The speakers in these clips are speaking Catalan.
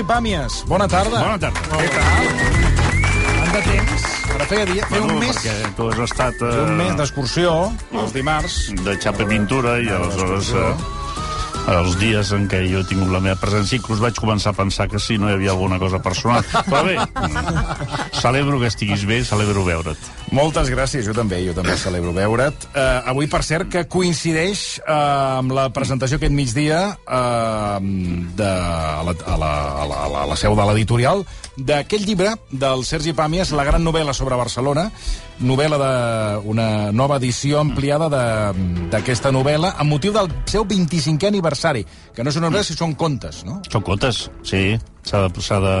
Sergi Pàmies, bona tarda. Bona tarda. Què tal? Tant de temps. Ara feia, dia, feia un mes, Perquè tu has estat eh, un mes d'excursió, els dimarts. de xapa i pintura i aleshores eh, els dies en què jo he tingut la meva presència inclús vaig començar a pensar que sí, no hi havia alguna cosa personal. Però bé, celebro que estiguis bé, celebro veure't. Moltes gràcies, jo també, jo també celebro veure't. Uh, avui, per cert, que coincideix uh, amb la presentació aquest migdia uh, de, a, la, a, la, a, la, a la, a la seu de l'editorial d'aquest llibre del Sergi Pàmies, La gran novel·la sobre Barcelona, novel·la d'una nova edició ampliada de- d'aquesta novel·la amb motiu del seu 25è aniversari, que no és una novel·la, si són contes, no? Són contes, sí. S'ha de, de,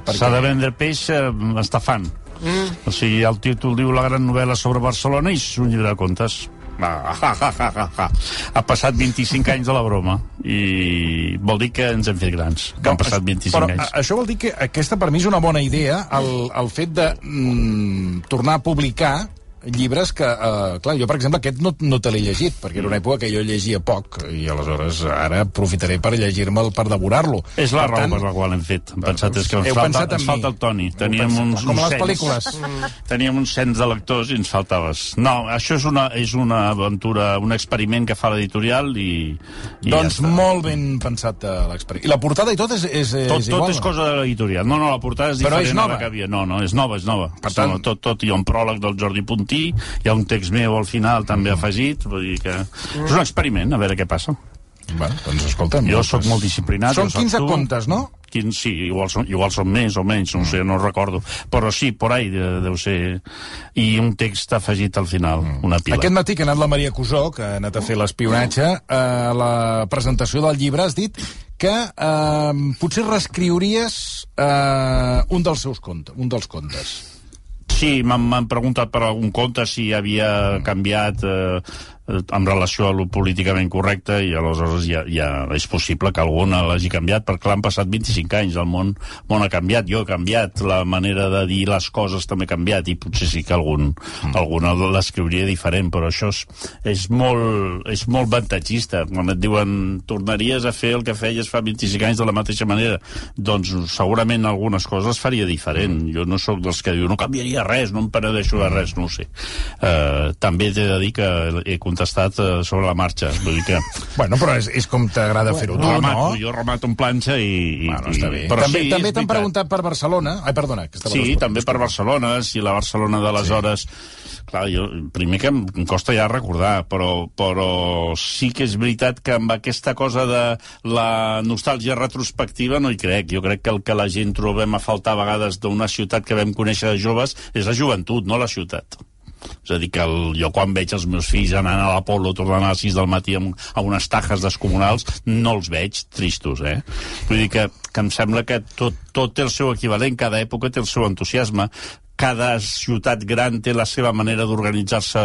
perquè- s'ha de vendre peix eh, estafant. Mm. O sigui, el títol diu La gran novel·la sobre Barcelona i és un llibre de contes. Ah, ha, ha, ha, ha, ha. Ha passat 25 anys de la broma i vol dir que ens hem fet grans, que han passat 25 però, anys. Això vol dir que aquesta per mi és una bona idea, el, el fet de mm, tornar a publicar llibres que, eh, clar, jo per exemple aquest no, no te l'he llegit, perquè era una època que jo llegia poc, i aleshores ara aprofitaré per llegir-me'l, per devorar-lo. És la Per raó tant, per la qual hem fet. Hem pensat és que ens falta, ens falta el Toni. Teníem pensat- uns, com uns les cens. pel·lícules. Teníem uns cens de lectors i ens faltaves. No, això és una, és una aventura, un experiment que fa l'editorial i, i Doncs ja està. molt ben pensat eh, l'experiència. I la portada i tot és, és, Tot, és tot igual, és no? cosa de l'editorial. No, no, la portada és Però diferent és a nova. la que havia. No, no, és nova, és nova. Per tant- No, tot, tot, ha un pròleg del Jordi Puntí, hi ha un text meu al final també afegit, vull dir que és un experiment, a veure què passa. Bueno, doncs escolta'm. Jo sóc molt disciplinat. Són jo saps 15 tu. contes, no? Quin, sí, igual són, igual són més o menys, no ho sé, no recordo. Però sí, por ahí de, deu ser... I un text afegit al final, una pila. Aquest matí que ha anat la Maria Cusó, que ha anat a fer l'espionatge, a la presentació del llibre has dit que eh, potser reescriuries eh, un dels seus contes, un dels contes. Sí, m'han preguntat per algun conte si havia canviat eh, eh, en relació a lo políticament correcte i aleshores ja, ja és possible que algun l'hagi canviat perquè clar, han passat 25 anys, el món, món ha canviat, jo he canviat, la manera de dir les coses també ha canviat i potser sí que algun, mm. alguna l'escriuria diferent, però això és, és, molt, és molt avantatgista. Quan et diuen tornaries a fer el que feies fa 25 anys de la mateixa manera, doncs segurament algunes coses faria diferent. Jo no sóc dels que diu no canviaria res, no em penedeixo de res, no ho sé. Uh, també t'he de dir que he contestat uh, sobre la marxa. Vull dir que Bueno, però és, és com t'agrada fer-ho tu, remato, no? jo remato en planxa i... i Bueno, està bé. i però també sí, també t'han preguntat per Barcelona. Ai, perdona. Que estava Sí, també per. Barcelona, si la Barcelona d'aleshores... Clar, jo, primer que em costa ja recordar, però, però sí que és veritat que amb aquesta cosa de la nostàlgia retrospectiva no hi crec. Jo crec que el que la gent trobem a faltar a vegades d'una ciutat que vam conèixer de joves és la joventut, no la ciutat. És a dir, que el, jo quan veig els meus fills anant a l'Apolo, tornant a les 6 del matí amb, a unes tajes descomunals, no els veig tristos, eh? Vull dir que, que em sembla que tot, tot té el seu equivalent, cada època té el seu entusiasme, cada ciutat gran té la seva manera d'organitzar-se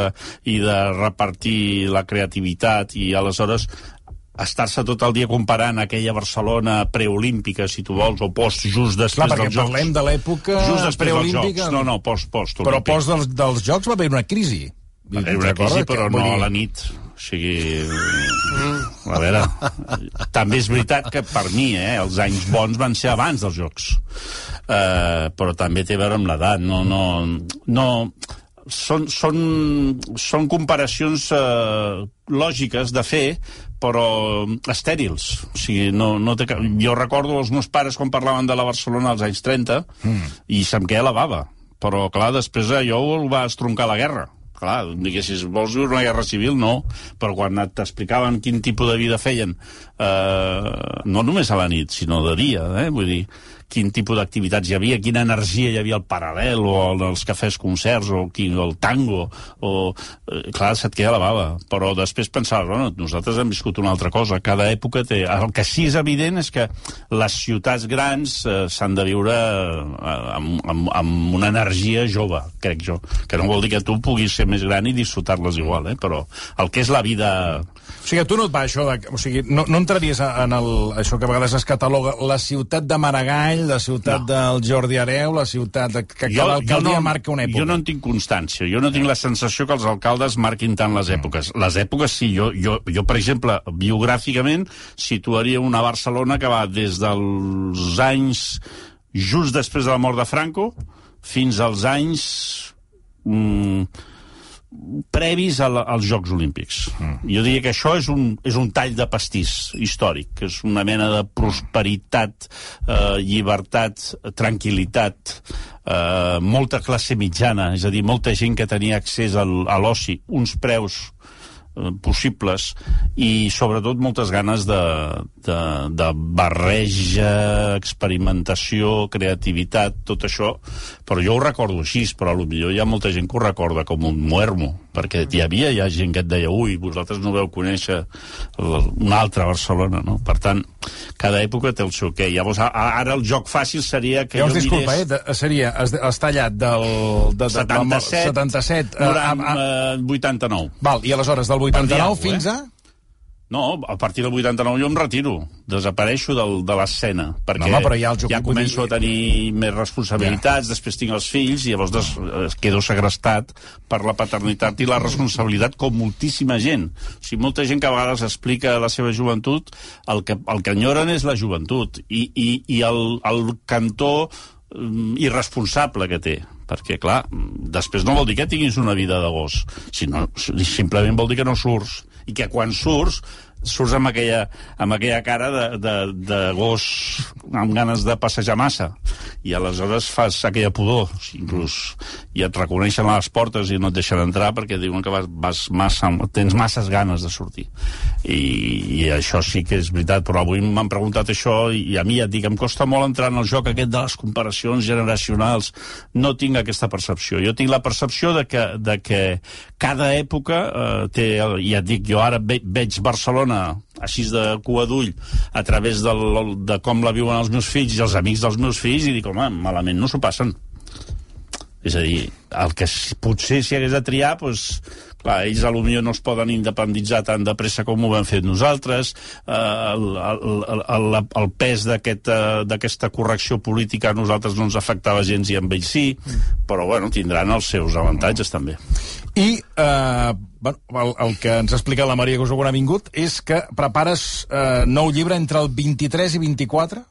i de repartir la creativitat i aleshores estar-se tot el dia comparant aquella Barcelona preolímpica, si tu vols, o post, just després Clar, dels Jocs. parlem de l'època preolímpica. No, no, post, post. Però post dels, dels Jocs va haver una crisi. Va haver una crisi, però no a la nit. O sigui, a veure, també és veritat que per mi, eh, els anys bons van ser abans dels Jocs. Uh, però també té a veure amb l'edat. No, no, no, són, són, són comparacions uh, lògiques de fer, però estèrils. O sigui, no, no té cap... Jo recordo els meus pares quan parlaven de la Barcelona als anys 30 mm. i se'm queia la bava. Però, clar, després allò el va estroncar la guerra. Clar, diguessis, vols viure una guerra civil? No, però quan t'explicaven quin tipus de vida feien, eh, no només a la nit, sinó de dia, eh? vull dir, quin tipus d'activitats hi havia, quina energia hi havia al paral·lel, o als cafès concerts, o el tango, o... Eh, clar, se't queda la bava. Però després pensaves, bueno, nosaltres hem viscut una altra cosa, cada època té... El que sí és evident és que les ciutats grans eh, s'han de viure eh, amb, amb, amb una energia jove, crec jo. Que no vol dir que tu puguis ser més gran i disfrutar-les igual, eh? però el que és la vida O sigui, a tu no et va això de... O sigui, no, no entraries en el, això que a vegades es cataloga la ciutat de Maragall, la ciutat no. del Jordi Areu, la ciutat que cada alcaldia no, marca una època. Jo no en tinc constància. Jo no tinc la sensació que els alcaldes marquin tant les èpoques. Les èpoques sí. Jo, jo, jo per exemple, biogràficament, situaria una Barcelona que va des dels anys just després de la mort de Franco fins als anys... Mm, previs a la, als Jocs Olímpics. Mm. Jo diria que això és un, és un tall de pastís històric, que és una mena de prosperitat, eh, llibertat, tranquil·litat, eh, molta classe mitjana, és a dir, molta gent que tenia accés al, a l'oci, uns preus possibles i sobretot moltes ganes de, de, de barreja, experimentació, creativitat, tot això, però jo ho recordo així, però potser hi ha molta gent que ho recorda com un muermo, perquè hi havia ja gent que et deia ui, vosaltres no veu conèixer una altra Barcelona, no? Per tant, cada època té el seu què. Llavors, ara el joc fàcil seria que Llavors, jo disculpa, mirés... eh, seria, has, has tallat del... De, de, 77, 77 a, a, a, 89. Val, i aleshores del 89 fins a... No, a partir del 89 jo em retiro, desapareixo del, de l'escena, perquè no, home, ja, ja començo dir... a tenir més responsabilitats, ja. després tinc els fills i llavors des, quedo segrestat per la paternitat i la responsabilitat com moltíssima gent. O sigui, molta gent que a vegades explica la seva joventut, el que, el que enyoren és la joventut i, i, i el, el cantó mm, irresponsable que té perquè, clar, després no vol dir que tinguis una vida de gos, sinó simplement vol dir que no surts i que quan surts surts amb aquella, amb aquella cara de, de, de gos amb ganes de passejar massa. I aleshores fas aquella pudor inclús, i et reconeixen a les portes i no et deixen entrar perquè diuen que vas, vas massa, tens masses ganes de sortir. I, i això sí que és veritat però avui m'han preguntat això i, a mi ja et dic, em costa molt entrar en el joc aquest de les comparacions generacionals. No tinc aquesta percepció. Jo tinc la percepció de que, de que cada època eh, té, ja et dic, jo ara ve, veig Barcelona així de cua d'ull a través del, de com la viuen els meus fills i els amics dels meus fills i dic, home, malament no s'ho passen. És a dir, el que potser si hagués de triar, doncs, clar, ells a no es poden independitzar tan de pressa com ho vam fer nosaltres, eh, el, el, el, el pes d'aquesta aquest, correcció política a nosaltres no ens afectava gens i amb ells sí, però bueno, tindran els seus avantatges també. I eh, bueno, el, el que ens ha explicat la Maria Gosogona ha vingut és que prepares eh, nou llibre entre el 23 i 24?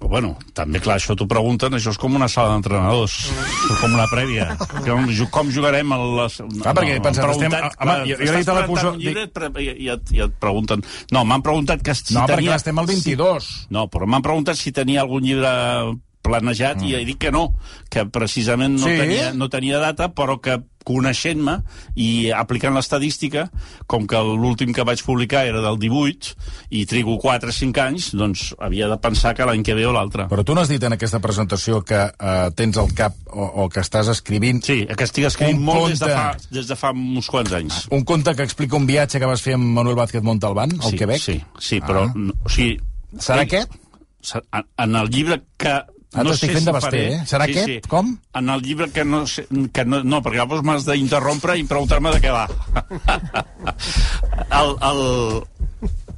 Bueno, també, clar, això t'ho pregunten, això és com una sala d'entrenadors, com una prèvia. Com, com jugarem a les... Ah, perquè no, pensat, estem... Home, jo, jo he dit a la cursa... I, i, et, I et pregunten... No, m'han preguntat que si no, tenia... No, perquè estem al 22. No, però m'han preguntat si tenia algun llibre planejat mm. i he dit que no, que precisament no, sí? tenia, no tenia data, però que coneixent-me i aplicant l'estadística, com que l'últim que vaig publicar era del 18 i trigo 4 o 5 anys, doncs havia de pensar que l'any que ve o l'altre. Però tu no has dit en aquesta presentació que uh, tens al cap o, o que estàs escrivint... Sí, que estic escrivint molt conte... des, de fa, des de fa uns quants anys. Un conte que explica un viatge que vas fer amb Manuel Vázquez Montalbán, al sí, Quebec? Sí, sí, però... Ah. O sigui, Serà aquest? En el llibre que Ah, no estic fent de Basté, eh? Serà sí, aquest? Sí. Com? En el llibre que no sé... Que no, no, perquè llavors m'has d'interrompre i preguntar-me de què va. el, el,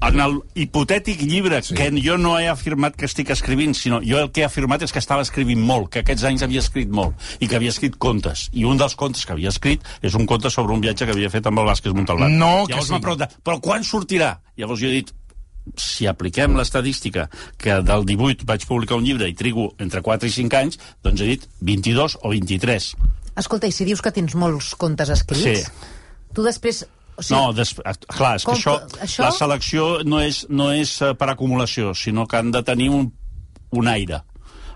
en el hipotètic llibre sí. que jo no he afirmat que estic escrivint, sinó jo el que he afirmat és que estava escrivint molt, que aquests anys havia escrit molt, i que havia escrit contes. I un dels contes que havia escrit és un conte sobre un viatge que havia fet amb el Vázquez Montalbán. No, Llavors que sí. preguntat, però quan sortirà? Llavors jo he dit, si apliquem l'estadística que del 18 vaig publicar un llibre i trigo entre 4 i 5 anys, doncs he dit 22 o 23. Escolta, i si dius que tens molts contes escrits, sí. tu després o sigui, no, des, clar, és com, que això, això, la selecció no és, no és uh, per acumulació, sinó que han de tenir un, un aire.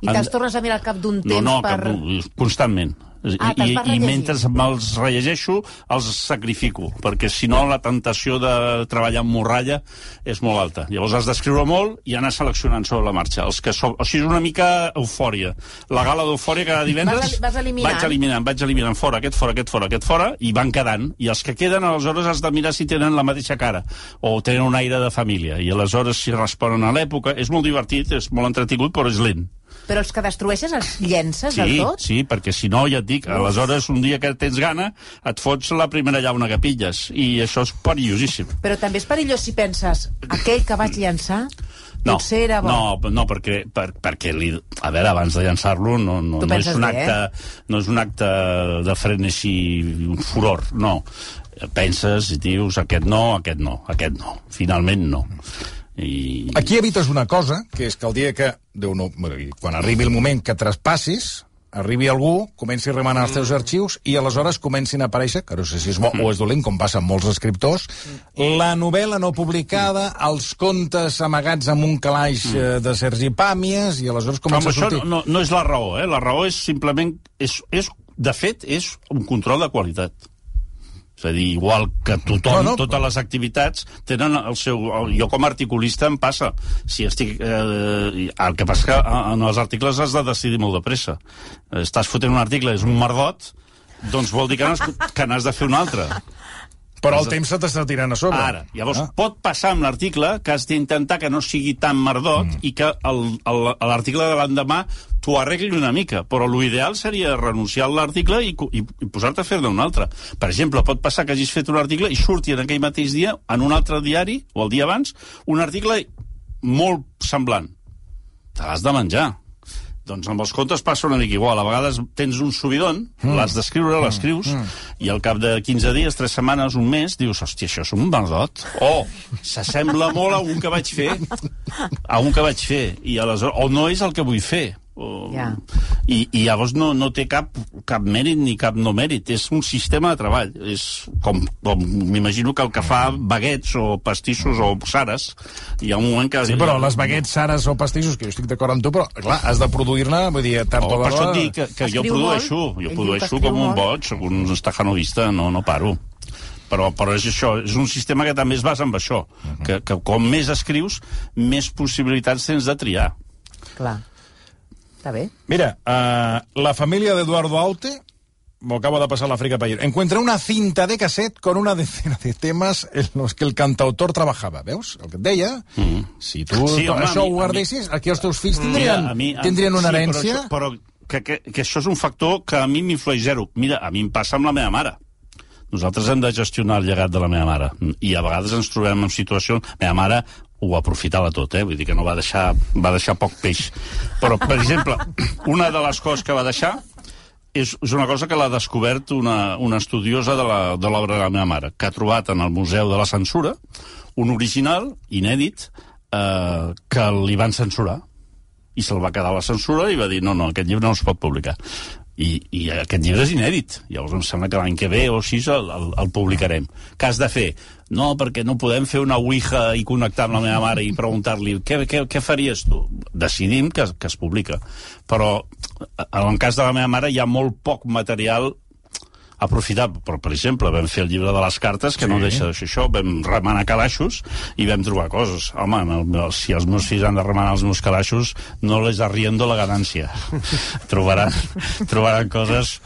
I te'ls tornes a mirar al cap d'un temps no, no, per... Cap, constantment. Ah, I, i mentre me'ls rellegeixo, els sacrifico, perquè si no la tentació de treballar amb morralla és molt alta. Llavors has d'escriure molt i anar seleccionant sobre la marxa. Els que so... O sigui, és una mica eufòria. La gala d'eufòria cada divendres... Vas, vas eliminant. Vaig eliminant, vaig eliminant fora, aquest fora, aquest fora, aquest fora, i van quedant. I els que queden, aleshores, has de mirar si tenen la mateixa cara o tenen un aire de família. I aleshores, si responen a l'època, és molt divertit, és molt entretingut, però és lent. Però els que destrueixes els llences Sí, del tot? sí, perquè si no, ja et dic, aleshores un dia que tens gana et fots la primera llauna que pilles i això és perillosíssim. Però també és perillós si penses aquell que vaig llançar No, potser era bo. no, no perquè, per, perquè li, a veure, abans de llançar-lo no, no, no, és un bé, eh? acte, no és un acte de frenesi, un furor, no. Penses i dius aquest no, aquest no, aquest no. Finalment no. I... Aquí evites una cosa, que és que el dia que, Déu no, quan arribi el moment que traspassis, arribi algú, comenci a remenar els teus arxius i aleshores comencin a aparèixer, que no sé si és bo o és dolent, com passa amb molts escriptors, la novel·la no publicada, els contes amagats amb un calaix eh, de Sergi Pàmies, i aleshores Home, comença a això sortir... no, no és la raó, eh? La raó és simplement... És, és, de fet, és un control de qualitat. És a dir, igual que tothom, No, no, totes les activitats tenen el seu... Jo com a articulista em passa. Si estic... Eh, el que passa que eh, en els articles has de decidir molt de pressa. Estàs fotent un article, és un merdot, doncs vol dir que n'has que n'has de fer un altre. Però el temps se t'està tirant a sobre. Ara, llavors Ah. pot passar amb l'article que has d'intentar que no sigui tan merdot mm. i que l'article de l'endemà t'ho arregli una mica, però l'ideal seria renunciar a l'article i, i, i posar-te a fer-ne un altre. Per exemple, pot passar que hagis fet un article i surti en aquell mateix dia, en un altre diari, o el dia abans, un article molt semblant. Te l'has de menjar. Doncs amb els contes passa una mica igual. A vegades tens un subidon, mm. l'has d'escriure, l'escrius, mm. i al cap de 15 dies, 3 setmanes, un mes, dius, hòstia, això és un merdot. O s'assembla molt a un que vaig fer, a un que vaig fer, i aleshores, o no és el que vull fer. O, Ja. i, I llavors no, no té cap, cap mèrit ni cap no mèrit. És un sistema de treball. És com, com m'imagino que el que fa baguets o pastissos o sares, hi ha un moment que... Sí, però les baguettes, sares o pastissos, que jo estic d'acord amb tu, però, clar, has de produir-ne, vull dir, tard Oh, o per això d'hora... et dic que, que jo produeixo, molt. jo Ell produeixo com un boig, un estajanovista, no, no paro. Però, però és això, és un sistema que també es basa en això, que, que com més escrius, més possibilitats tens de triar. Clar. Està bé. Mira, uh, la família de Eduardo Aute M'ho acaba de pasar l'Àfrica Payer. Encuentra una cinta de cassette con una decena de temas en los que el cantautor trabajaba. Veus? El que et deia, mm. si tu Sí, home, això mi- ho guardessis, aquí els teus fills Mira, tindrien, a mi- a- tindrien una sí, herència... Però, això, però que, que, que això és un factor que a mi m'influeix zero. Mira, a mi em passa amb la meva mare. Nosaltres hem de gestionar el llegat de la meva mare. I a vegades ens trobem en situacions... La meva mare ho aprofitava tot, eh? Vull dir que no va deixar, va deixar poc peix. Però, per exemple, una de les coses que va deixar és, és una cosa que l'ha descobert una, una estudiosa de la- de l'obra de la meva mare, que ha trobat en el Museu de la Censura un original, inèdit, eh, que li van censurar i se'l va quedar la censura i va dir no, no, aquest llibre no es pot publicar. I, i aquest llibre és inèdit. Llavors em sembla que l'any que ve o així el, el, el publicarem. Què has de fer? No, perquè no podem fer una ouija i connectar amb la meva mare i preguntar-li què, què, què faries tu? Decidim que, que es publica. Però en el cas de la meva mare hi ha molt poc material aprofitar, però per exemple vam fer el llibre de les cartes que sí. no deixa de ser això, vam remenar calaixos i vam trobar coses home, el, el, si els meus fills han de remenar els meus calaixos no les arriendo la ganància trobaran, trobaran coses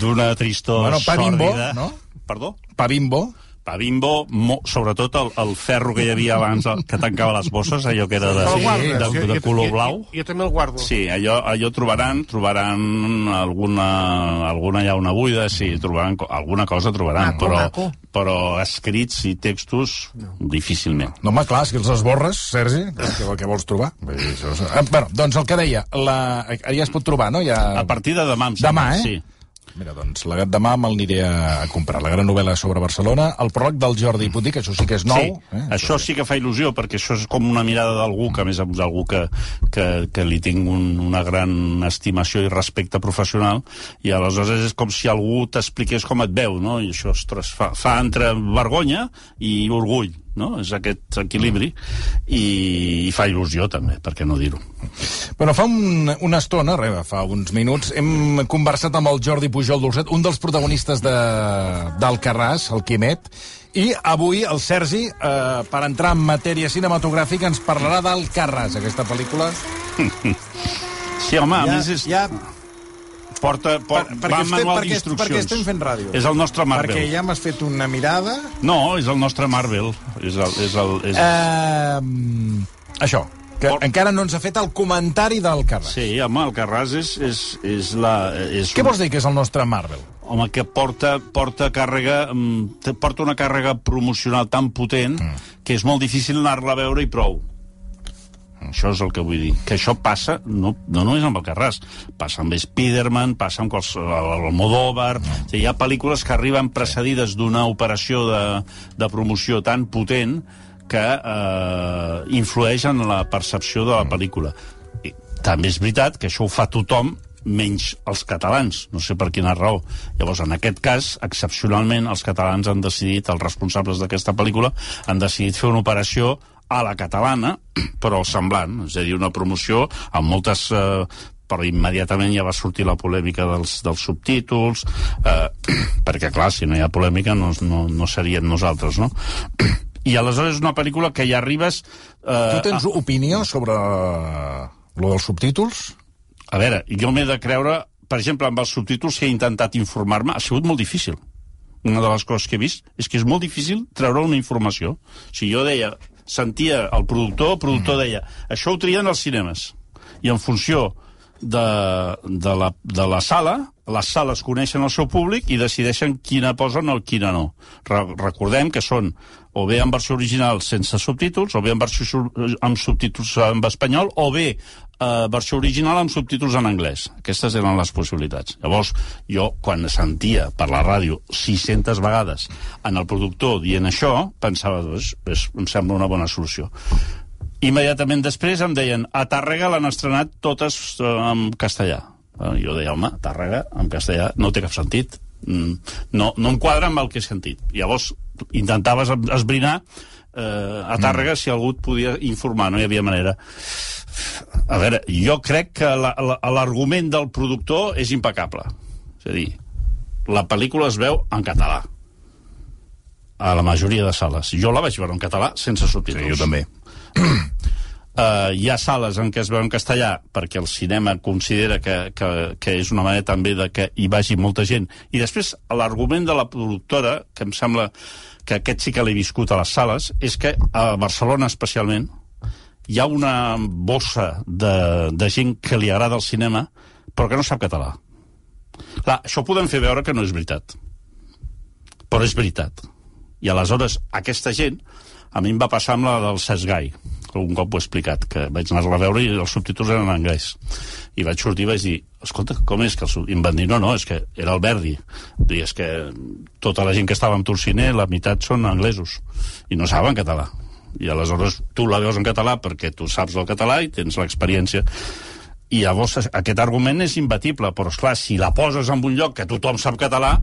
d'una tristor Bueno, pa bimbo, sòrdida. no? Perdó? Pa bimbo, Pa bimbo, mo, sobretot el, el ferro que hi havia abans el, que tancava les bosses, allò que era de, El de, de, Jo- de jo- color jo- blau Jo, jo també el guardo. Sí, allò, allò trobaran, trobaran alguna, alguna llauna buida, sí, trobaran, alguna cosa trobaran, Maco, però, maco. però escrits i textos, difícilment. No, home, clar, si els esborres, Sergi, què, què vols trobar? Dir, això, és- ah, bueno, doncs el que deia, la, ja es pot trobar, no? Ja... A partir de demà, em Demà, sembla, eh? Sí. Mira, doncs, la demà me'l aniré a comprar. La gran novel·la sobre Barcelona, el pròleg del Jordi Puig, que això sí que és nou. sí, eh? això sí que fa il·lusió, perquè això és com una mirada d'algú, que a més és algú que, que, que li tinc un, una gran estimació i respecte professional, i aleshores és com si algú t'expliqués com et veu, no? I això, ostres, fa, fa entre vergonya i orgull, no? És aquest equilibri, i, i fa il·lusió també, per què no dir-ho? Bueno, fa un, una estona, re, fa uns minuts, hem conversat amb el Jordi Pujol Dolcet, un dels protagonistes de- d'Alcarràs, el Quimet, i avui el Sergi, eh, per entrar en matèria cinematogràfica, ens parlarà d'Alcarràs, aquesta pel·lícula. Sí, home, a més és... ja, Porta, por, Per- va amb manual d'instruccions. perquè estem fent ràdio. És el nostre Marvel. perquè ja m'has fet una mirada... No, és el nostre Marvel. És el, és el, és... Eh, això, Que Por- encara no ens ha fet el comentari del Carràs. Sí, home, el Carràs és, és, és la... És Què un- vols dir que és el nostre Marvel? Home, que porta, porta càrrega, mm, porta una càrrega promocional tan potent mm. que és molt difícil anar-la a veure i prou. Això és el que vull dir. Que això passa, no, no només amb el Carràs, passa amb Spiderman, passa amb quals, el Almodóvar... No. O sigui, hi ha pel·lícules que arriben precedides d'una operació de, de promoció tan potent que eh, influeix en la percepció de la pel·lícula. I també és veritat que això ho fa tothom menys els catalans, no sé per quina raó. Llavors, en aquest cas, excepcionalment, els catalans han decidit, els responsables d'aquesta pel·lícula, han decidit fer una operació a la catalana, però semblant, és a dir, una promoció amb moltes... Eh, però immediatament ja va sortir la polèmica dels, dels subtítols, eh, perquè, clar, si no hi ha polèmica no, no, no serien nosaltres, no? I aleshores és una pel·lícula que ja arribes... Eh, Tu tens opinió sobre lo dels subtítols? a veure, jo m'he de creure, per exemple, amb els subtítols que he intentat informar-me, ha sigut molt difícil. Una de les coses que he vist és que és molt difícil treure una informació. Si jo deia, sentia el productor, el productor deia, això ho trien als cinemes. I en funció de, de, la, de la sala, les sales coneixen el seu públic i decideixen quina posen o quina no. Re recordem que són o bé en versió original sense subtítols, o bé en versió amb subtítols en espanyol, o bé eh, versió original amb subtítols en anglès. Aquestes eren les possibilitats. Llavors, jo, quan sentia per la ràdio 600 vegades en el productor dient això, pensava, doncs, és, em sembla una bona solució. Immediatament després em deien a Tàrrega l'han estrenat totes eh, en castellà. Eh, jo deia, home, Tàrrega en castellà no té cap sentit. Mm, No, no em quadra amb el que he sentit. Llavors intentaves es- esbrinar eh, a Tàrrega si algú et podia informar, no hi havia manera. A veure, jo crec que la- la- l'argument del productor és impecable. És a dir, la pel·lícula es veu en català a la majoria de sales. Jo la vaig veure en català sense subtítols. també. Uh, hi ha sales en què es veu en castellà perquè el cinema considera que, que, que és una manera també de que hi vagi molta gent. I després l'argument de la productora, que em sembla que aquest sí que l'he viscut a les sales, és que a Barcelona especialment hi ha una bossa de, de gent que li agrada el cinema però que no sap català. Clar, això podem fer veure que no és veritat. Però és veritat. I aleshores, aquesta gent, a mi em va passar amb la del Cesc Gai, un cop ho he explicat, que vaig anar-la a veure i els subtítols eren en anglès. I vaig sortir i vaig dir, escolta, com és que el. I em van dir, no, no, és que era el Verdi. I és que tota la gent que estava amb Torciner, la meitat són anglesos, i no saben català. I aleshores tu la veus en català perquè tu saps el català i tens l'experiència. I llavors aquest argument és imbatible, però esclar, si la poses en un lloc que tothom sap català,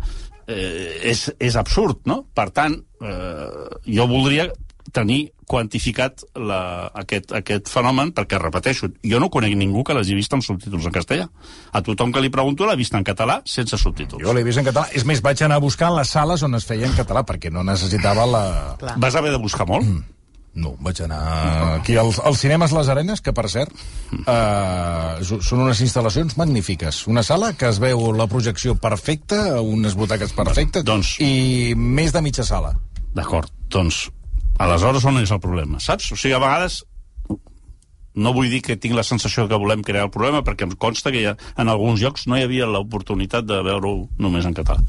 eh, és, és absurd, no? Per tant, eh, jo voldria tenir quantificat la, aquest, aquest fenomen, perquè, repeteixo, jo no conec ningú que l'hagi vist amb subtítols en castellà. A tothom que li pregunto l'ha vist en català sense subtítols. Jo l'he vist en català. És més, vaig anar a buscar les sales on es feia en català, perquè no necessitava la... Clar. Vas haver de buscar molt? Mm. No, vaig anar aquí als, als cinemes Les Arenes, que per cert eh, so- són unes instal·lacions magnífiques. Una sala que es veu la projecció perfecta, unes butaques perfectes, Doncs- i més de mitja sala. D'acord, doncs, aleshores on és el problema, saps? O sigui, a vegades no vull dir que tinc la sensació que volem crear el problema, perquè em consta que ja, en alguns llocs no hi havia l'oportunitat de veure-ho només en català.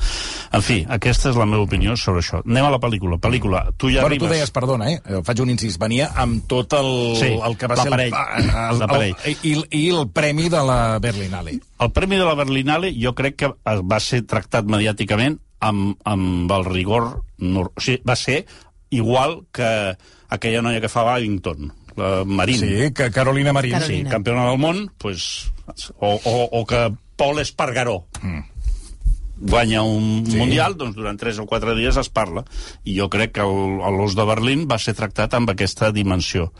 En fi, aquesta és la meva opinió sobre això. Anem a la pel·lícula. Pel·lícula, tu ja bueno, arribes... tu deies, perdona, eh? eh, faig un incís, venia amb tot el, Sí, el que va ser el, l'aparell. el, el, i, i el premi de la Berlinale. El Premi de la Berlinale jo crec que va ser tractat mediàticament amb, amb el rigor... O sigui, va ser igual que aquella noia que fa Babington, la Marín. Sí, que Carolina Marín. Carolina. Sí, campiona del món, pues, o, o, o que Paul Espargaró mm. guanya un Sí. mundial, doncs durant 3 o 4 dies es parla. I jo crec que l'Os de Berlín va ser tractat amb aquesta dimensió.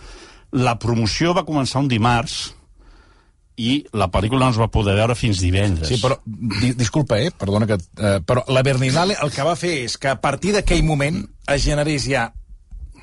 La promoció va començar un dimarts i la pel·lícula no es va poder veure fins divendres. Sí, però, di, disculpa, eh, perdona que... Eh, però la Berlinale el que va fer és que a partir d'aquell moment es generés ja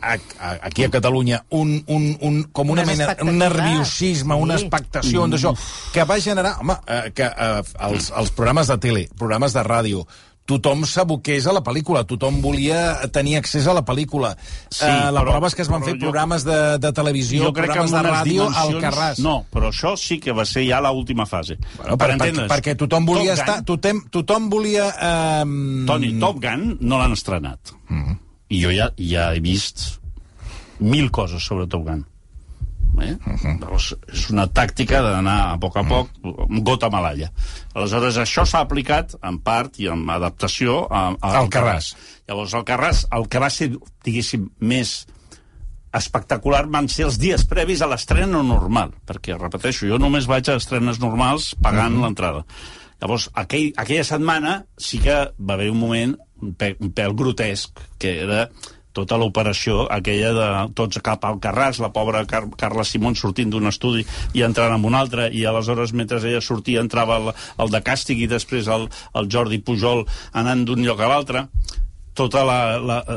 a, a, aquí a Catalunya un, un, un, com una Unes mena, un nerviosisme, Sí. una expectació mm. d'això, que va generar, home, eh, que eh, els, els programes de tele, programes de ràdio, tothom s'aboqués a la pel·lícula, tothom volia tenir accés a la pel·lícula. Sí, eh, la però- prova és que es van fer jo- programes de, de televisió, programes de ràdio al Carràs. No, però això sí que va ser ja l'última fase. Bueno, per, per, perquè tothom volia Top estar... Gun, Tothom, tothom volia... Eh, Toni, Top Gun no l'han estrenat. Mm -hmm. I jo ja, ja he vist mil coses sobre Top Gun. Eh? Uh -huh. Llavors, és una tàctica d'anar a poc a poc, amb gota malalla. Aleshores, això s'ha aplicat, en part, i amb adaptació, a, a Alcarràs. Llavors, el Carràs, el que va ser, diguéssim, més espectacular van ser els dies previs a l'estrena normal, perquè, repeteixo, jo només vaig a estrenes normals pagant uh -huh. l'entrada. Llavors, aquell, aquella setmana sí que va haver un moment un, un pèl grotesc, que era tota l'operació aquella de tots cap al Carràs, la pobra Car Carla Simón sortint d'un estudi i entrant en un altre, i aleshores mentre ella sortia entrava el, el de càstig i després el, el Jordi Pujol anant d'un lloc a l'altre tota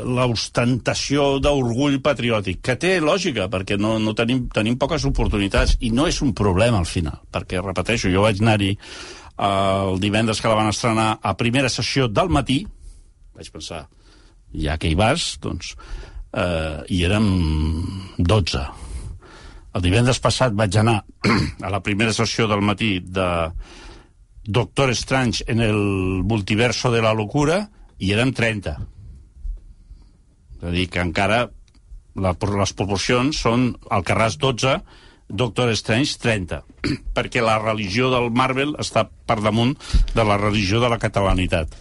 l'ostentació d'orgull patriòtic, que té lògica, perquè no, no tenim, tenim poques oportunitats, i no és un problema al final, perquè, repeteixo, jo vaig anar-hi eh, el divendres que la van estrenar a primera sessió del matí, vaig pensar, ja que hi vas, doncs, eh, i érem 12. El divendres passat vaig anar a la primera sessió del matí de Doctor Strange en el multiverso de la locura i érem 30. És a dir, que encara la, les proporcions són el Carràs 12, Doctor Strange 30, perquè la religió del Marvel està per damunt de la religió de la catalanitat.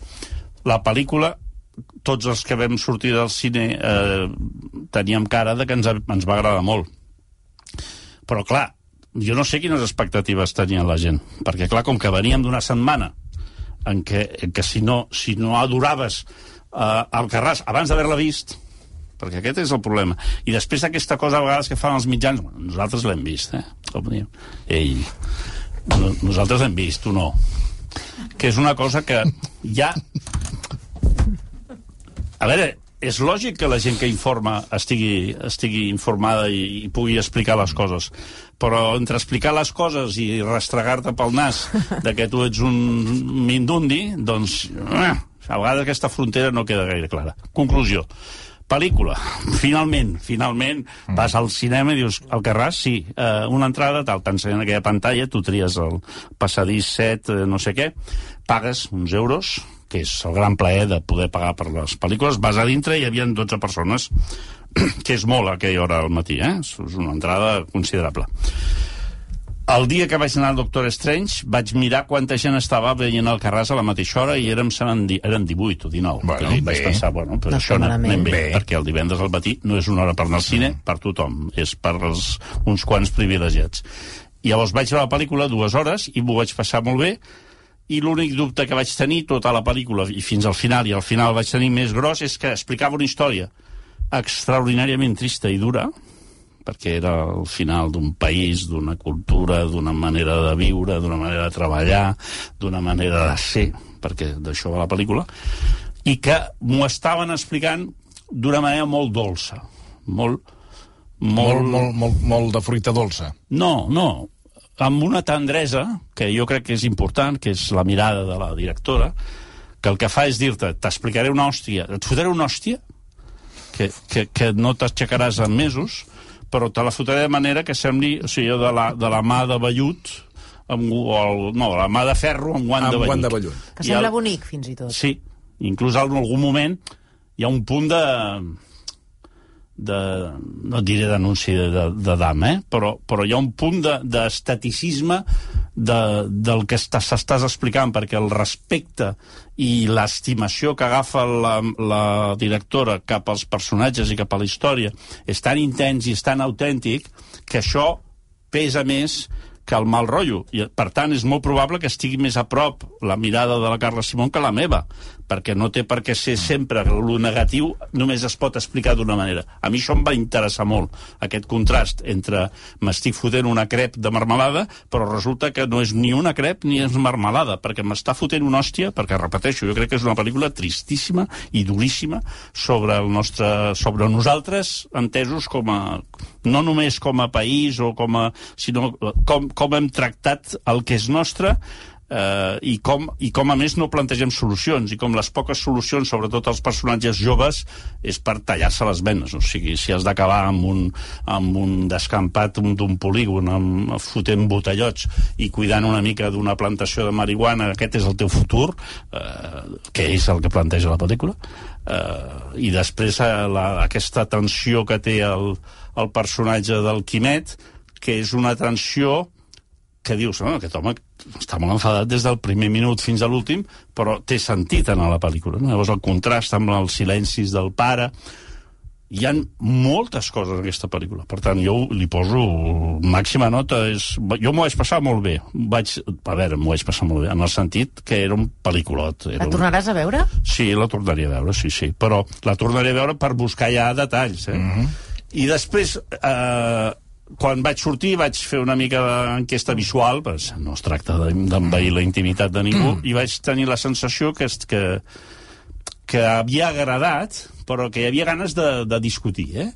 La pel·lícula tots els que vam sortir del cine eh, teníem cara de que ens, ens va agradar molt. Però, clar, jo no sé quines expectatives tenia la gent, perquè, clar, com que veníem d'una setmana en què, en què si, no, si no adoraves eh, el Carràs abans d'haver-la vist, perquè aquest és el problema. I després d'aquesta cosa a vegades que fan els mitjans, bueno, nosaltres l'hem vist, eh? Com diem. Ei, no, nosaltres l'hem vist, tu no. Que és una cosa que ja a veure, és lògic que la gent que informa estigui, estigui informada i, i pugui explicar les coses, però entre explicar les coses i restregar-te pel nas de que tu ets un mindundi, doncs eh, a vegades aquesta frontera no queda gaire clara. Conclusió. Pel·lícula. Finalment, finalment vas al cinema i dius, al Carràs, sí, eh, una entrada, tal, t'ensenyen aquella pantalla, tu tries el passadís 7, eh, no sé què, pagues uns euros, que és el gran plaer de poder pagar per les pel·lícules, vas a dintre i hi havia 12 persones, que és molt a aquella hora al matí, eh? És una entrada considerable. El dia que vaig anar al Doctor Strange vaig mirar quanta gent estava veient el Carràs a la mateixa hora i érem, seran, eren 18 o 19. Bueno, I bé. vaig pensar, bueno, però No això anem, bé, Bé. perquè el divendres al matí no és una hora per anar al cine per tothom, és per els, uns quants privilegiats. I llavors vaig veure la pel·lícula dues hores i m'ho vaig passar molt bé i l'únic dubte que vaig tenir tota la pel·lícula i fins al final, i al final vaig tenir més gros, és que explicava una història extraordinàriament trista i dura, perquè era el final d'un país, d'una cultura, d'una manera de viure, d'una manera de treballar, d'una manera de ser, perquè d'això va la pel·lícula, i que m'ho estaven explicant d'una manera molt dolça, molt... Molt, molt, molt, molt de fruita dolça. No, no, amb una tendresa, que jo crec que és important, que és la mirada de la directora, que el que fa és dir-te, t'explicaré una hòstia, et fotré una hòstia, que, que, que no t'aixecaràs en mesos, però te la fotré de manera que sembli, o sigui, de la, de la mà de vellut, amb, o el, no, la mà de ferro amb guant Amb de vellut. guant de vellut. Que I sembla el- bonic, fins i tot. Sí, inclús en algun moment hi ha un punt de de, no diré d'anunci de, de, de dam, eh? però, però hi ha un punt de- d'esteticisme de, del que estàs, estàs explicant, perquè el respecte i l'estimació que agafa la, la directora cap als personatges i cap a la història és tan intens i és tan autèntic que això pesa més que el mal rotllo. I, per tant, és molt probable que estigui més a prop la mirada de la Carla Simón que la meva, perquè no té per què ser sempre lo negatiu, només es pot explicar d'una manera. A mi això em va interessar molt, aquest contrast entre m'estic fotent una crep de marmelada, però resulta que no és ni una crep ni és marmelada, perquè m'està fotent una hòstia, perquè, repeteixo, jo crec que és una pel·lícula tristíssima i duríssima sobre el nostre, sobre nosaltres, entesos com a, no només com a país o com a, sinó com, com hem tractat el que és nostre eh, i, com, i com a més no plantegem solucions i com les poques solucions, sobretot als personatges joves, és per tallar-se les venes. O sigui, si has d'acabar amb, un, amb un descampat d'un polígon amb, fotent botellots i cuidant una mica d'una plantació de marihuana aquest és el teu futur eh, que és el que planteja la pel·lícula eh, i després eh, la, aquesta tensió que té el, el personatge del Quimet que és una tensió que dius, no, aquest home està molt enfadat des del primer minut fins a l'últim, però té sentit en la pel·lícula. No? Llavors el contrast amb els silencis del pare... Hi han moltes coses en aquesta pel·lícula. Per tant, jo li poso màxima nota. És... Jo m'ho vaig passar molt bé. Vaig... A veure, m'ho vaig passar molt bé, en el sentit que era un pel·lículot. Era La tornaràs a veure? Un... Sí, la tornaria a veure, sí, sí. Però la tornaré a veure per buscar ja detalls, eh? Mm -hmm. I després... Eh quan vaig sortir vaig fer una mica d'enquesta visual, pues, no es tracta d'envair la intimitat de ningú, mm. i vaig tenir la sensació que, que, que havia agradat, però que hi havia ganes de, de discutir, eh?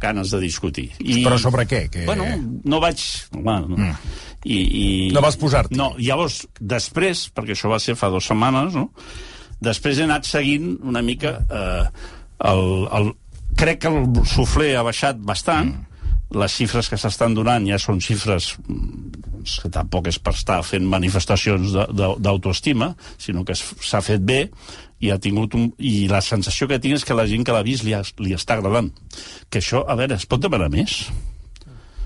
ganes de discutir. I, però sobre què? Que... Bueno, no vaig... Bueno, mm. i, i, no vas posar-te? No, llavors, després, perquè això va ser fa dues setmanes, no? després he anat seguint una mica... Eh, el, el, crec que el suflé ha baixat bastant, mm les xifres que s'estan donant ja són xifres mm, que tampoc és per estar fent manifestacions d'autoestima, sinó que s'ha fet bé i ha tingut un... i la sensació que tinc és que la gent que l'ha vist li, ha, li està agradant. Que això, a veure, es pot demanar més?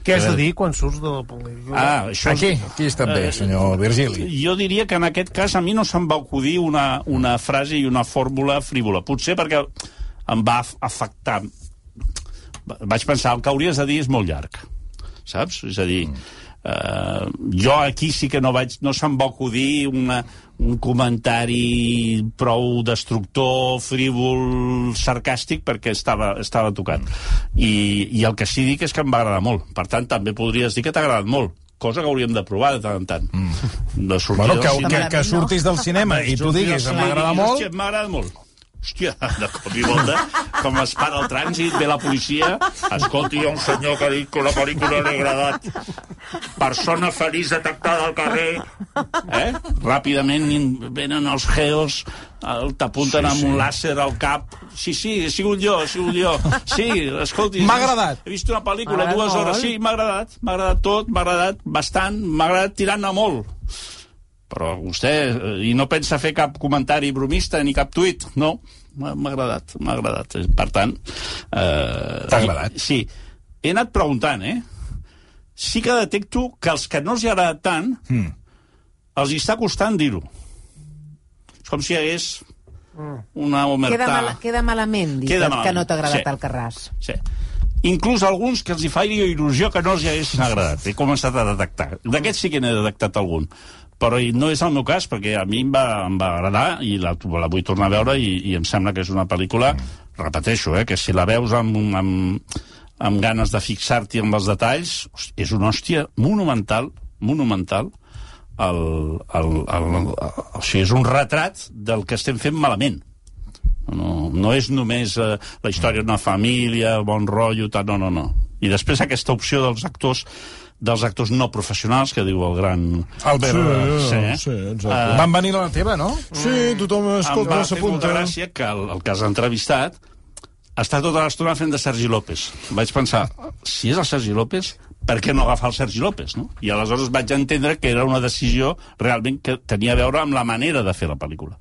Què has de dir quan surts de la pel·lícula? Ah, això Aquí, aquí està bé, eh, senyor Virgili. Jo diria que en aquest cas a mi no se'm va acudir una, una frase i una fórmula frívola. Potser perquè em va afectar vaig pensar, el que hauries de dir és molt llarg, saps? És a dir, mm. Uh, jo aquí sí que no vaig no se'm va acudir una, un comentari prou destructor, frívol, sarcàstic, perquè estava, estava tocat. I, I el que sí dic és que em va agradar molt. Per tant, també podries dir que t'ha agradat molt cosa que hauríem de provar de tant en tant. Mm. De bueno, que, que, que surtis del cinema i tu diguis, m'agrada molt... M'agrada molt hòstia, de cop i volta, com es para el trànsit, ve la policia, escolti, hi ha un senyor que ha dit que la pel·lícula li ha agradat. Persona feliç detectada al carrer. Eh? Ràpidament venen els geos, t'apunten sí, amb sí. un làser al cap. Sí, sí, he sigut jo, he sigut jo. Sí, escolti... M'ha agradat. He vist una pel·lícula, dues hores. Sí, m'ha agradat, m'ha agradat tot, m'ha agradat bastant, m'ha agradat tirant a molt però vostè, eh, i no pensa fer cap comentari bromista ni cap tuit, no, m'ha agradat, m'ha agradat. Per tant... Eh, T'ha agradat? Sí. He anat preguntant, eh? Sí que detecto que els que no els hi ha agradat tant, mm. els hi està costant dir-ho. És com si hi hagués una omertà... Queda, mal, queda malament dir queda que, malament. que no t'ha agradat sí. el Carràs. Sí. Inclús alguns que els hi faria il·lusió que no els hi haguessin agradat. He començat a detectar. D'aquests sí que n'he detectat algun però no és el meu cas, perquè a mi em va, em va agradar i la, la vull tornar a veure i, i em sembla que és una pel·lícula, repeteixo, eh, que si la veus amb, amb, amb ganes de fixar-t'hi amb els detalls, és una hòstia monumental, monumental, el, el, el, el, o sigui, és un retrat del que estem fent malament. No, no és només eh, la història d'una família, bon rotllo, tal, no, no, no. I després aquesta opció dels actors dels actors no professionals, que diu el gran... Albert. Sí, sí, sí exacte. Uh, Van venir a la teva, no? Sí, tothom escolta, s'apunta. Em va gràcia que el, el que has entrevistat està tota l'estona fent de Sergi López. Vaig pensar, si és el Sergi López, per què no agafar el Sergi López, no? I aleshores vaig entendre que era una decisió realment que tenia a veure amb la manera de fer la pel·lícula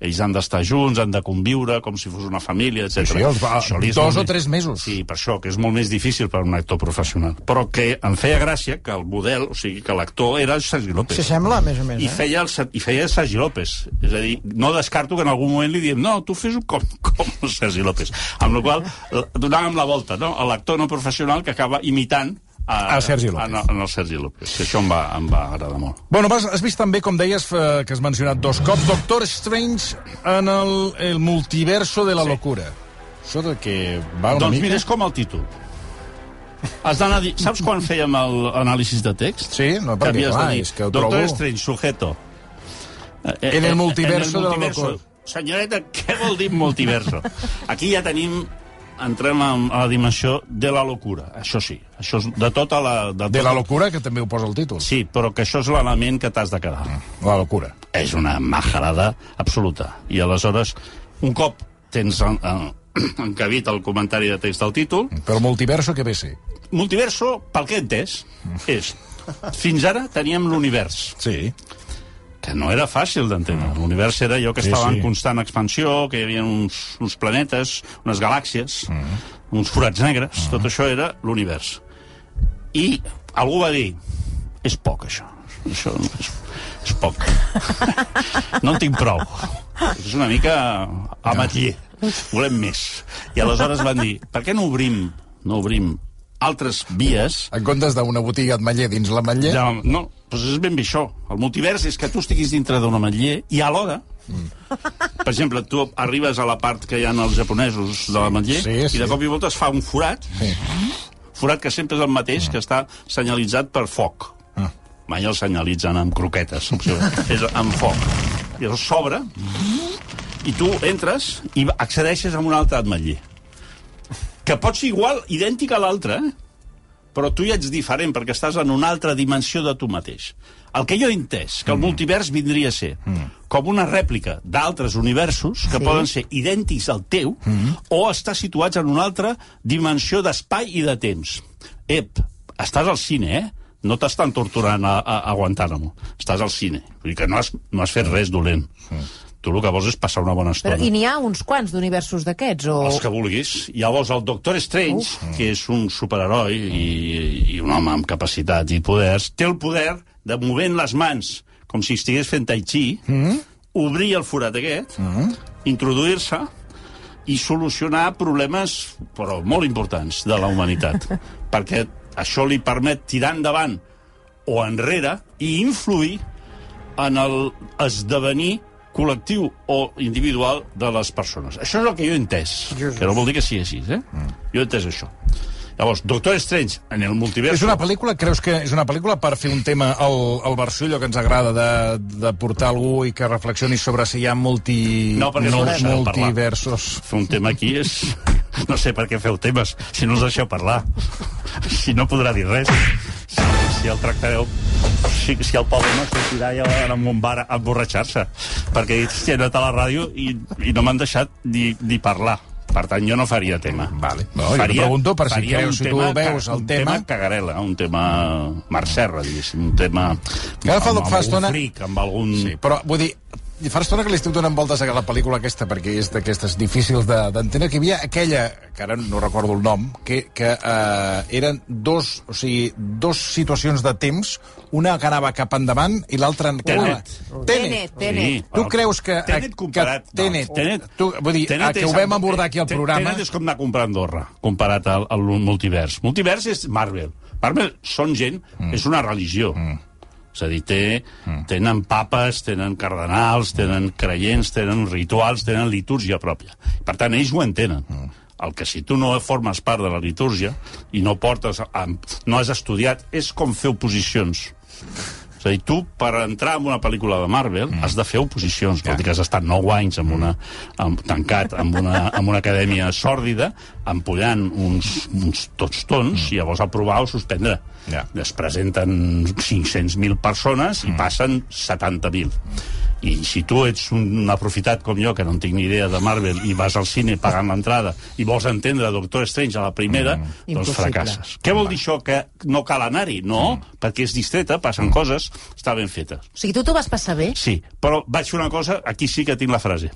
ells han d'estar junts, han de conviure com si fos una família, etc. Sí, sí, els va, dos o tres mesos. Sí, per això, que és molt més difícil per un actor professional. Però que em feia gràcia que el model, o sigui, que l'actor era Sergi López. Se sembla, a més a més, I eh? feia, el, I feia Sergi López. És a dir, no descarto que en algun moment li diem no, tu fes-ho com, com Sergi López. Amb la qual donàvem la volta, no? L'actor no professional que acaba imitant a, a Sergi López. En, en el Sergi López, que això em va, em va agradar molt. Bueno, has, has vist també, com deies, eh, que has mencionat dos cops, Doctor Strange en el, el multiverso de la sí. locura. Això de que va una doncs mica... mira, és com el títol. Has d'anar dir... Saps quan fèiem l'anàlisi de text? Sí, no, perquè, clar, dir, és que ho Doctor trobo... Strange, sujeto. En el multiverso, en el multiverso de la locura. Senyoreta, què vol dir multiverso? Aquí ja tenim entrem a, a la dimensió de la locura. Això sí, això és de tota la... De, De tot- la locura, que també ho posa el títol. Sí, però que això és l'element que t'has de quedar. La locura. És una majarada absoluta. I aleshores, un cop tens en, en, encabit el comentari de text del títol, Però multiverso, què ve ser? multiverso, pel que he entès, és... Fins ara teníem l'univers, Sí. Que no era fàcil d'entendre. L'univers era allò que Sí, estava sí. en constant expansió, que hi havia uns, uns planetes, unes galàxies, uns forats negres, tot això era l'univers. I algú va dir, és poc, això. Això no és, és poc. no en tinc prou. És una mica ametller. Volem més. I aleshores van dir, per què no obrim, no obrim altres vies En comptes d'una botiga d'Ametller dins l'Ametller... ja, no, doncs és ben bé això. El multivers és que tu estiguis dintre d'un ametller i alhora, per exemple, tu arribes a la part que hi ha els japonesos de l'ametller Sí, sí. i de cop i volta es fa un forat, Sí. forat que sempre és el mateix, que està senyalitzat per foc. Ah. Mai el senyalitzen amb croquetes, és amb foc. I llavors s'obre i tu entres i accedeixes a un altre ametller. Que pot ser igual, idèntic a l'altre, eh? però tu ja ets diferent perquè estàs en una altra dimensió de tu mateix. El que jo he entès, que el multivers vindria a ser com una rèplica d'altres universos que Sí. poden ser idèntics al teu o estar situats en una altra dimensió d'espai i de temps. Ep, estàs al cine, eh? No t'estan torturant a, a, a Guantánamo. Estàs al cine. Vull dir que no has, no has fet res dolent. Tu el que vols és passar una bona estona. Però, I n'hi ha uns quants d'universos d'aquests? O... Els que vulguis. Llavors, el Doctor Strange, Uf. que és un superheroi i, i un home amb capacitats i poders, té el poder de movent les mans com si estigués fent tai chi, obrir el forat aquest, introduir-se i solucionar problemes, però molt importants, de la humanitat. perquè això li permet tirar endavant o enrere i influir en el esdevenir col·lectiu o individual de les persones. Això és el que jo he entès, que no vol dir que sigui així, eh? Jo he entès això. Llavors, Doctor Strange, en el multivers... És una pel·lícula, creus que és una pel·lícula per fer un tema al, al versió, allò que ens agrada de, de portar algú i que reflexioni sobre si hi ha multi, No, perquè no deixareu parlar. multiversos. Fer un tema aquí és... No sé per què feu temes, si no us deixeu parlar. Si no podrà dir res. Si, el tractareu... Si, si el pobre no sortirà ja en un bar a emborratxar-se. Perquè he anat a la ràdio i, i no m'han deixat ni, ni parlar. Per tant, jo no faria tema. Vale. No, jo t'ho pregunto per si faria creus, un si tu tema veus el un tema- tema cagarela, un tema marcerra, diguéssim, un tema Que ara fa- amb, amb fa algun estona- fric, amb algun... Sí, però vull dir, fa estona que li estic donant voltes a la pel·lícula aquesta, perquè és d'aquestes difícils de- d'entendre, que hi havia aquella, que ara no recordo el nom, que, que eh, eren dos, o sigui, dos situacions de temps, una que anava cap endavant i l'altra... que Tenet. anava- Tenet, Tenet. Sí, Tu creus que... Tenet comparat... Que, Tenet, No, Tenet, tu, vull dir, Tenet que ho vam abordar aquí al programa... Tenet és com anar a comprar Andorra, comparat al, al multivers. Multivers és Marvel. Marvel són gent, mm. és una religió. Mm. És a dir, té, mm. tenen papes, tenen cardenals, tenen creients, tenen rituals, tenen litúrgia pròpia. Per tant, ells ho entenen. Mm. El que si tu no formes part de la litúrgia i no portes, no has estudiat, és com fer oposicions. És a dir, tu, per entrar en una pel·lícula de Marvel, mm. has de fer oposicions. Vol dir que has estat 9 anys amb una, amb, tancat amb una, amb una acadèmia sòrdida, empollant uns, uns tots tons, mm. i llavors aprovar o suspendre. Ja. Es presenten 500.000 persones i passen 70.000. I si tu ets un aprofitat com jo, que no en tinc ni idea de Marvel, i vas al cine pagant l'entrada i vols entendre Doctor Strange a la primera, mm. doncs Impossible. fracasses. Què vol dir això? Que no cal anar-hi? No, mm. perquè és distreta, passen mm. coses, està ben feta. O sigui, tu t'ho vas passar bé? Sí, però vaig fer una cosa, aquí sí que tinc la frase.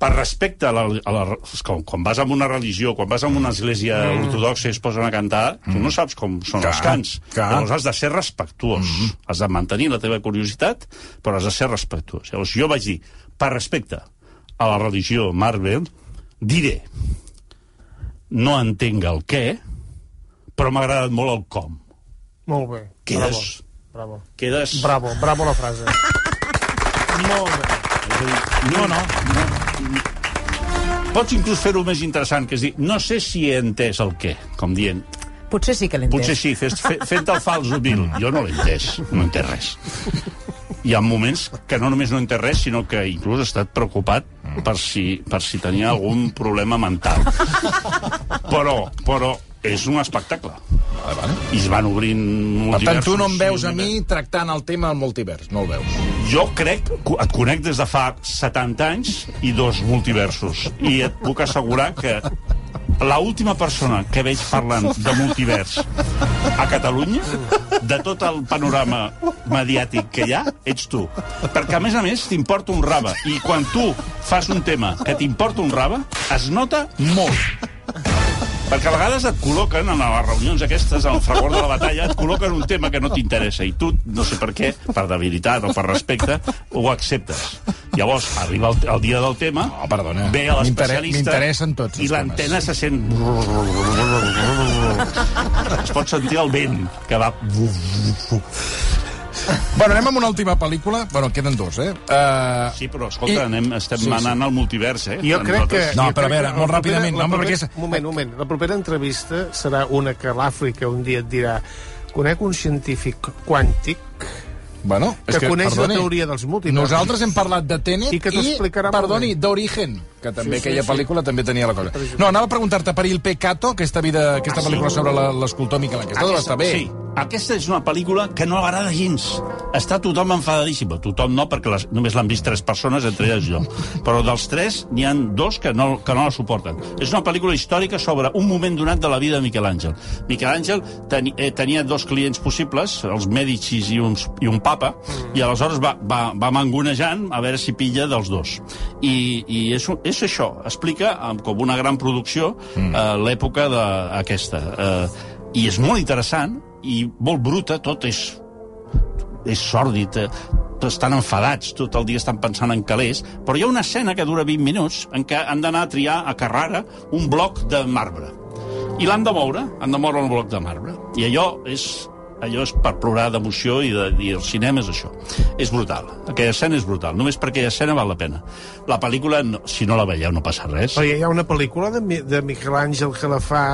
Per respecte a la, a la, com, quan vas a una religió, quan vas a una església mm. ortodoxa i es posen a cantar, tu no saps com són Clar, els cants. clar. Llavors has de ser respectuós. Mm. Has de mantenir la teva curiositat, però has de ser respectuós. Llavors jo vaig dir, per respecte a la religió Marvel, diré, no entenc el què, però m'ha agradat molt el com. Molt bé. Quedes... Bravo. Quedes... Bravo, bravo la frase. Molt bé. No, no. no. Pots inclús fer-ho més interessant, que és dir, no sé si he entès el què, com dient, Potser sí que l'he entès. potser sí, fes, fe, fent el fals humil. Jo no l'he entès, no he entès res. Hi ha moments que no només no he entès res, sinó que inclús he estat preocupat per si, per si tenia algun problema mental. Però, però és un espectacle. Vale, vale. I es van obrint Per multiversos. tant, tu no em veus a mi tractant el tema del multivers. No el veus. Jo crec, et conec des de fa 70 anys i dos multiversos. I et puc assegurar que la última persona que veig parlant de multivers a Catalunya, de tot el panorama mediàtic que hi ha, ets tu. Perquè, a més a més, t'importa un rave. I quan tu fas un tema que t'importa un rave, es nota molt. Perquè a vegades et col·loquen, en les reunions aquestes, al fragor de la batalla, et col·loquen un tema que no t'interessa i tu, no sé per què, per debilitat o per respecte, ho acceptes. Llavors, arriba el, el dia del tema, No, perdona. ve a l'especialista m'interessen tots i l'antena se sent... Es pot sentir el vent que va... Bueno, anem amb una última pel·lícula. Bueno, queden dos, eh? Uh, Sí, però, escolta, I- anem, estem Sí, sí, sí. anant al multivers, eh? Jo crec que... No, però a veure, que molt ràpidament, la no, propera- perquè és- Un moment, un moment. La propera entrevista serà una que l'Àfrica un dia et dirà conec un científic quàntic bueno, és que, coneix perdoni, la teoria dels multiversos. Nosaltres hem parlat de Tenet I que molt perdoni, d'Origen, que també Sí, sí, aquella sí. pel·lícula també tenia la cosa. No, anava a preguntar-te per Il Peccato, aquesta, vida, aquesta pel·lícula sobre la- l'escultor Miquel Àngel. Aquesta, està bé. Sí, aquesta és una pel·lícula que no agrada gens. Està tothom enfadadíssim. Tothom no, perquè les, només l'han vist tres persones, entre elles jo. Però dels tres, n'hi han dos que no, que no la suporten. És una pel·lícula històrica sobre un moment donat de la vida de Miquel Àngel. Miquel Àngel teni, eh, tenia dos clients possibles, els Mèdicis i, uns, i un papa, i aleshores va, va, va mangonejant a veure si pilla dels dos. I, i és, és això, explica com una gran producció mm. eh, l'època de- aquesta. Eh, I és molt interessant i molt bruta, tot és és sòrdid, eh, estan enfadats, tot el dia estan pensant en calés, però hi ha una escena que dura 20 minuts en què han d'anar a triar a Carrara un bloc de marbre. I l'han de moure, han de moure un bloc de marbre. I allò és allò és per plorar d'emoció i, de, i el cinema és això. És brutal. Aquella escena és brutal. Només per aquella escena val la pena. La pel·lícula, no, si no la veieu, no passa res. Perquè hi ha una pel·lícula de, de Miquel Àngel que la fa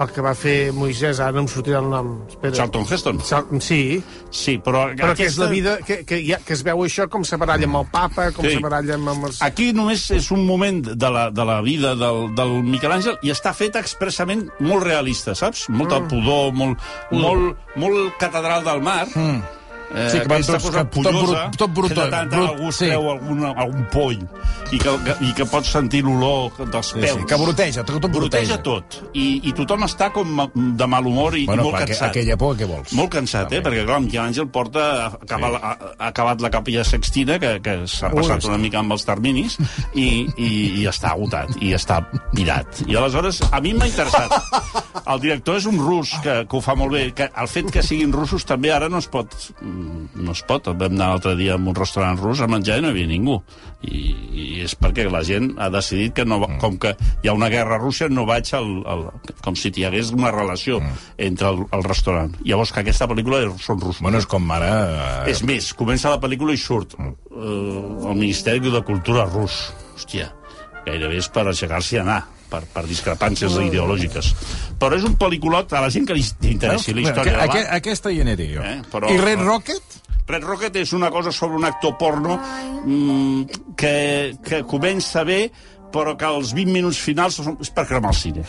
el que va fer Moisès, ara no em sortirà el nom. Espera. Charlton Heston. Char sí, Sí, però... però que és la vida... Que, que, ha, que es veu això com se baralla amb el papa, com Sí. se baralla amb, els... Aquí només és un moment de la, de la vida del, del Miquel Àngel i està fet expressament molt realista, saps? Molta Mm. pudor, molt, molt, molt catedral del mar. Mm. Eh, Sí, que van tots- que tot tot brutó, que de tant brut, algú sí. treu algun, algun poll i que, que, i que pots sentir l'olor dels Sí, peus. sí, que broteja, tot, tot Broteja broteja. tot. I, I tothom està com de mal humor i, Bueno, i molt clar, cansat. aquella època què vols? Molt cansat, eh? Perquè, clar, Miquel Àngel porta... Ha acabat, ha, ha acabat la capella sextina, que, que s'ha passat una mica amb els terminis, i, i, i està agotat, i està pirat. I aleshores, a mi m'ha interessat. El director és un rus, que, que ho fa molt bé. Que el fet que siguin russos també ara no es pot... mm, No es pot. Vam anar l'altre dia a un restaurant rus a menjar i no hi havia ningú. I, i és perquè la gent ha decidit que, no, va- com que hi ha una guerra a Rússia, no vaig al, al, com si hi hagués una relació entre el, el restaurant. Llavors que aquesta pel·lícula són russos. Bueno, és com ara... Eh, És més, comença la pel·lícula i surt uh, el Ministeri de Cultura rus. Hòstia, gairebé és per aixecar-s'hi i anar per, per discrepàncies ideològiques. Però és un pel·lículot a la gent que li interessi la història de Aqu l'art. Aquesta hi aniré jo. Eh, però- I Red Rocket? Red Rocket és una cosa sobre un actor porno mm, que, que comença bé, però que els 20 minuts finals són- és per cremar el cine.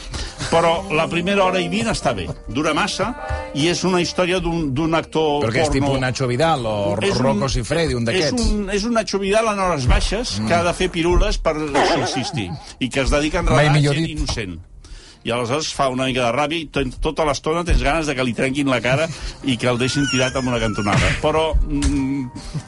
Però la primera hora i 20 està bé. Dura massa i és una història d'un d'un actor Però que és porno... tipus Nacho Vidal o És un- Rocco Siffredi, un d'aquests. És un, és un Nacho Vidal en hores baixes mm. que ha de fer pirules per subsistir i que es dedica a millor gent dit. innocent i aleshores fa una mica de ràbia i tot- tota l'estona tens ganes de que li trenquin la cara i que el deixin tirat amb una cantonada. Però mm,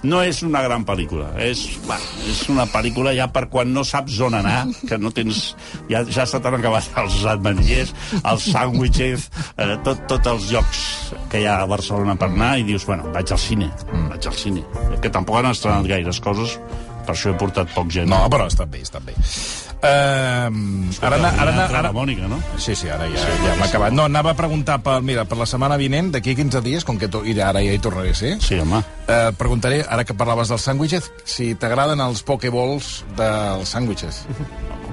no és una gran pel·lícula. És, va, és una pel·lícula ja per quan no saps on anar, que no tens... Ja, ja se t'han acabat els ametllers, els sàndwiches, eh, tot, tots els llocs que hi ha a Barcelona per anar i dius, bueno, vaig al cine, vaig al cine. Que tampoc han estrenat gaires coses, per això he portat poc gent. No, però està bé, està bé. Uh, ara, ara, ara, ara, la Mònica, no? Sí, sí, ara ja, ja hem acabat. No, anava a preguntar, per, mira, per la setmana vinent, d'aquí a 15 dies, com que to, i ara ja hi tornaré a ser, Sí, home. eh, preguntaré, ara que parlaves dels sàndwiches, si t'agraden els pokeballs dels sàndwiches.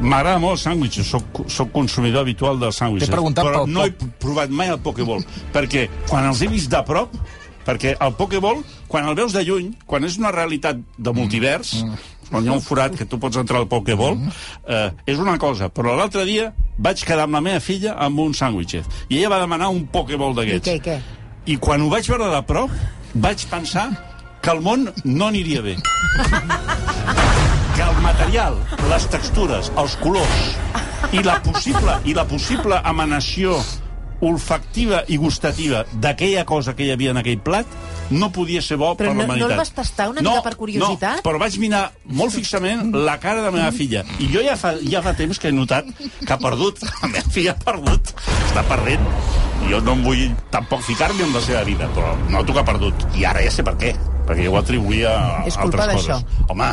M'agrada molt els sàndwiches, soc, soc consumidor habitual dels sàndwiches. T'he preguntat però pel no he provat mai el Pokéball, perquè quan els he vist de prop, perquè el Pokéball, quan el veus de lluny, quan és una realitat de multivers, mm. On hi ha un forat que tu pots entrar al Pokéball, eh, és una cosa. Però l'altre dia vaig quedar amb la meva filla amb un sàndwich. I ella va demanar un Pokéball I d'aquests. què, i què? I quan ho vaig veure de prop, vaig pensar que el món no aniria bé. Que el material, les textures, els colors i la possible, i la possible emanació olfactiva i gustativa d'aquella cosa que hi havia en aquell plat no podia ser bo Però per no- la no el humanitat. vas tastar una mica per curiositat? No, però vaig mirar molt fixament la cara de la meva filla. I jo ja fa, ja fa temps que he notat que ha perdut. La meva filla ha perdut. Està perdent. Jo no em vull tampoc ficar-me en la seva vida, però noto que ha perdut. I ara ja sé per què. Perquè jo ho atribuïa a És culpa altres d'això. coses. Home,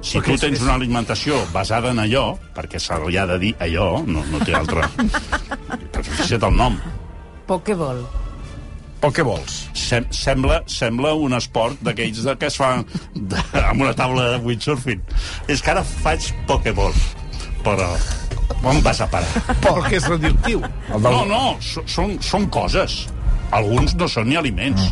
si Perquè tu tens una alimentació basada en allò, perquè se li ha de dir allò, no, no té altra... Però fixa't el nom. Pokéball. O què vols? Sem sembla, sembla un esport d'aquells de, que es fa de, amb una taula de windsurfing. És que ara faig pokeball, però on vas a parar? Perquè és radioactiu. El del... No, no, són, són coses. Alguns no són ni aliments.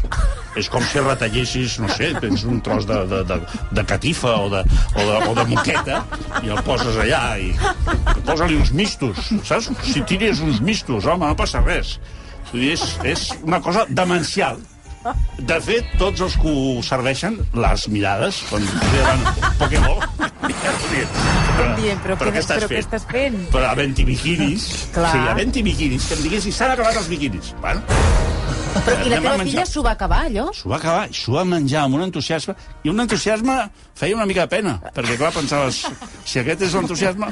És com si retallessis, no sé, tens un tros de, de, de, de catifa o de, o, de, o de moqueta i el poses allà i posa-li uns mistos, saps? Si tires uns mistos, home, no passa res. Vull dir, És, és una cosa demencial. De fet, tots els que ho serveixen, les mirades, quan veuen Pokémon... Dient, però, què, estàs però què estàs fent? Però havent-hi biquinis... Clar. Sí, havent-hi biquinis, que em diguessis, s'han acabat els biquinis. Bueno, Però, I la teva menjar. filla s'ho va acabar, allò? s'ho va acabar, s'ho va menjar amb un entusiasme, i un entusiasme feia una mica de pena, perquè clar, pensaves, si aquest és l'entusiasme,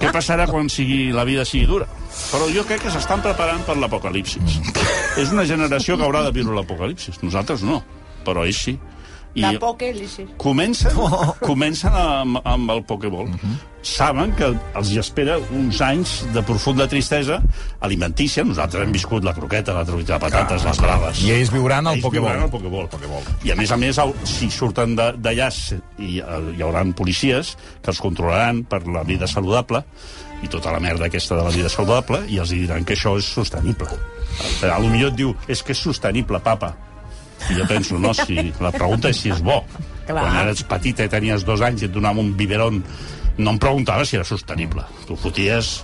què passarà quan sigui, la vida sigui dura? Però jo crec que s'estan preparant per l'apocalipsis. És una generació que haurà de viure l'apocalipsis. Nosaltres no, però ells sí. I L'apocalipsis. comencen, comencen amb, amb el Pokéball. Saben que els hi espera uns anys de profunda tristesa alimentícia. Nosaltres hem viscut la croqueta, la truita de patates, les braves. I ells viuran el Ells Pokéball. viuran el. I a més a més, el- si surten de- d'allà hi, hi haurà policies que els controlaran per la vida saludable i tota la merda aquesta de la vida saludable i els diran que això és sostenible. A lo millor et diu, és que és sostenible, papa. I jo penso, no, si la pregunta és si és bo. Clar. Quan eres petita i tenies dos anys i et donàvem un biberon, no em preguntava si era sostenible. Tu foties...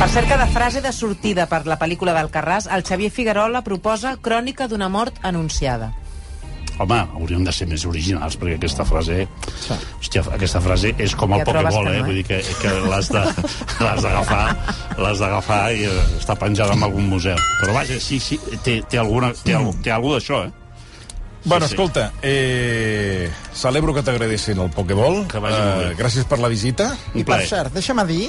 Per que de frase de sortida per la pel·lícula d'Alcarràs, el Xavier Figuerola proposa crònica d'una mort anunciada. Home, hauríem de ser més originals, perquè aquesta frase... Hòstia, aquesta frase és com el Ja Pokéball, que eh? no, eh? Vull dir que, que l'has d'agafar l'has d'agafar i eh, està penjada en algun museu. Però vaja, sí, sí, té, té, alguna, té, al, té alguna d'això, eh? Bueno, sí. escolta, eh, celebro que t'agradessin el Pokéball. Que vagi molt bé. Eh, gràcies per la visita. Un I per cert, deixa'm dir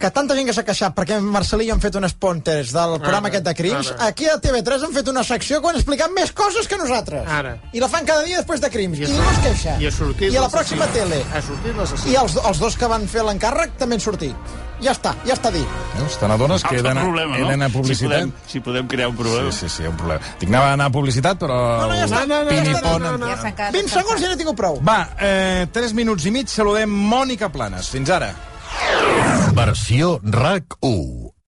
que tanta gent que s'ha queixat perquè en Marcelí han fet unes ponters del programa Ara, aquest de crims, ara. aquí a TV3 han fet una secció que han explicat més coses que nosaltres. Ara. I la fan cada dia després de crims. I I, a- ningú es queixa. I I a la pròxima tele. Ha sortit l'assassí. I els, els dos que van fer l'encàrrec també han sortit. Ja està, ja està dit. Veus? Te n'adones que he d'anar no? a Si publicitat? podem, si podem crear un problema. Sí, sí, sí, un problema. Dic, anava a anar a publicitat, però... No, no, ja està. No, no, no, no, no, no. Ja s'han quedat 20 segons ja n'he tingut prou. Va, eh, 3 minuts i mig, saludem Mònica Planes. Fins ara. Versió RAC 1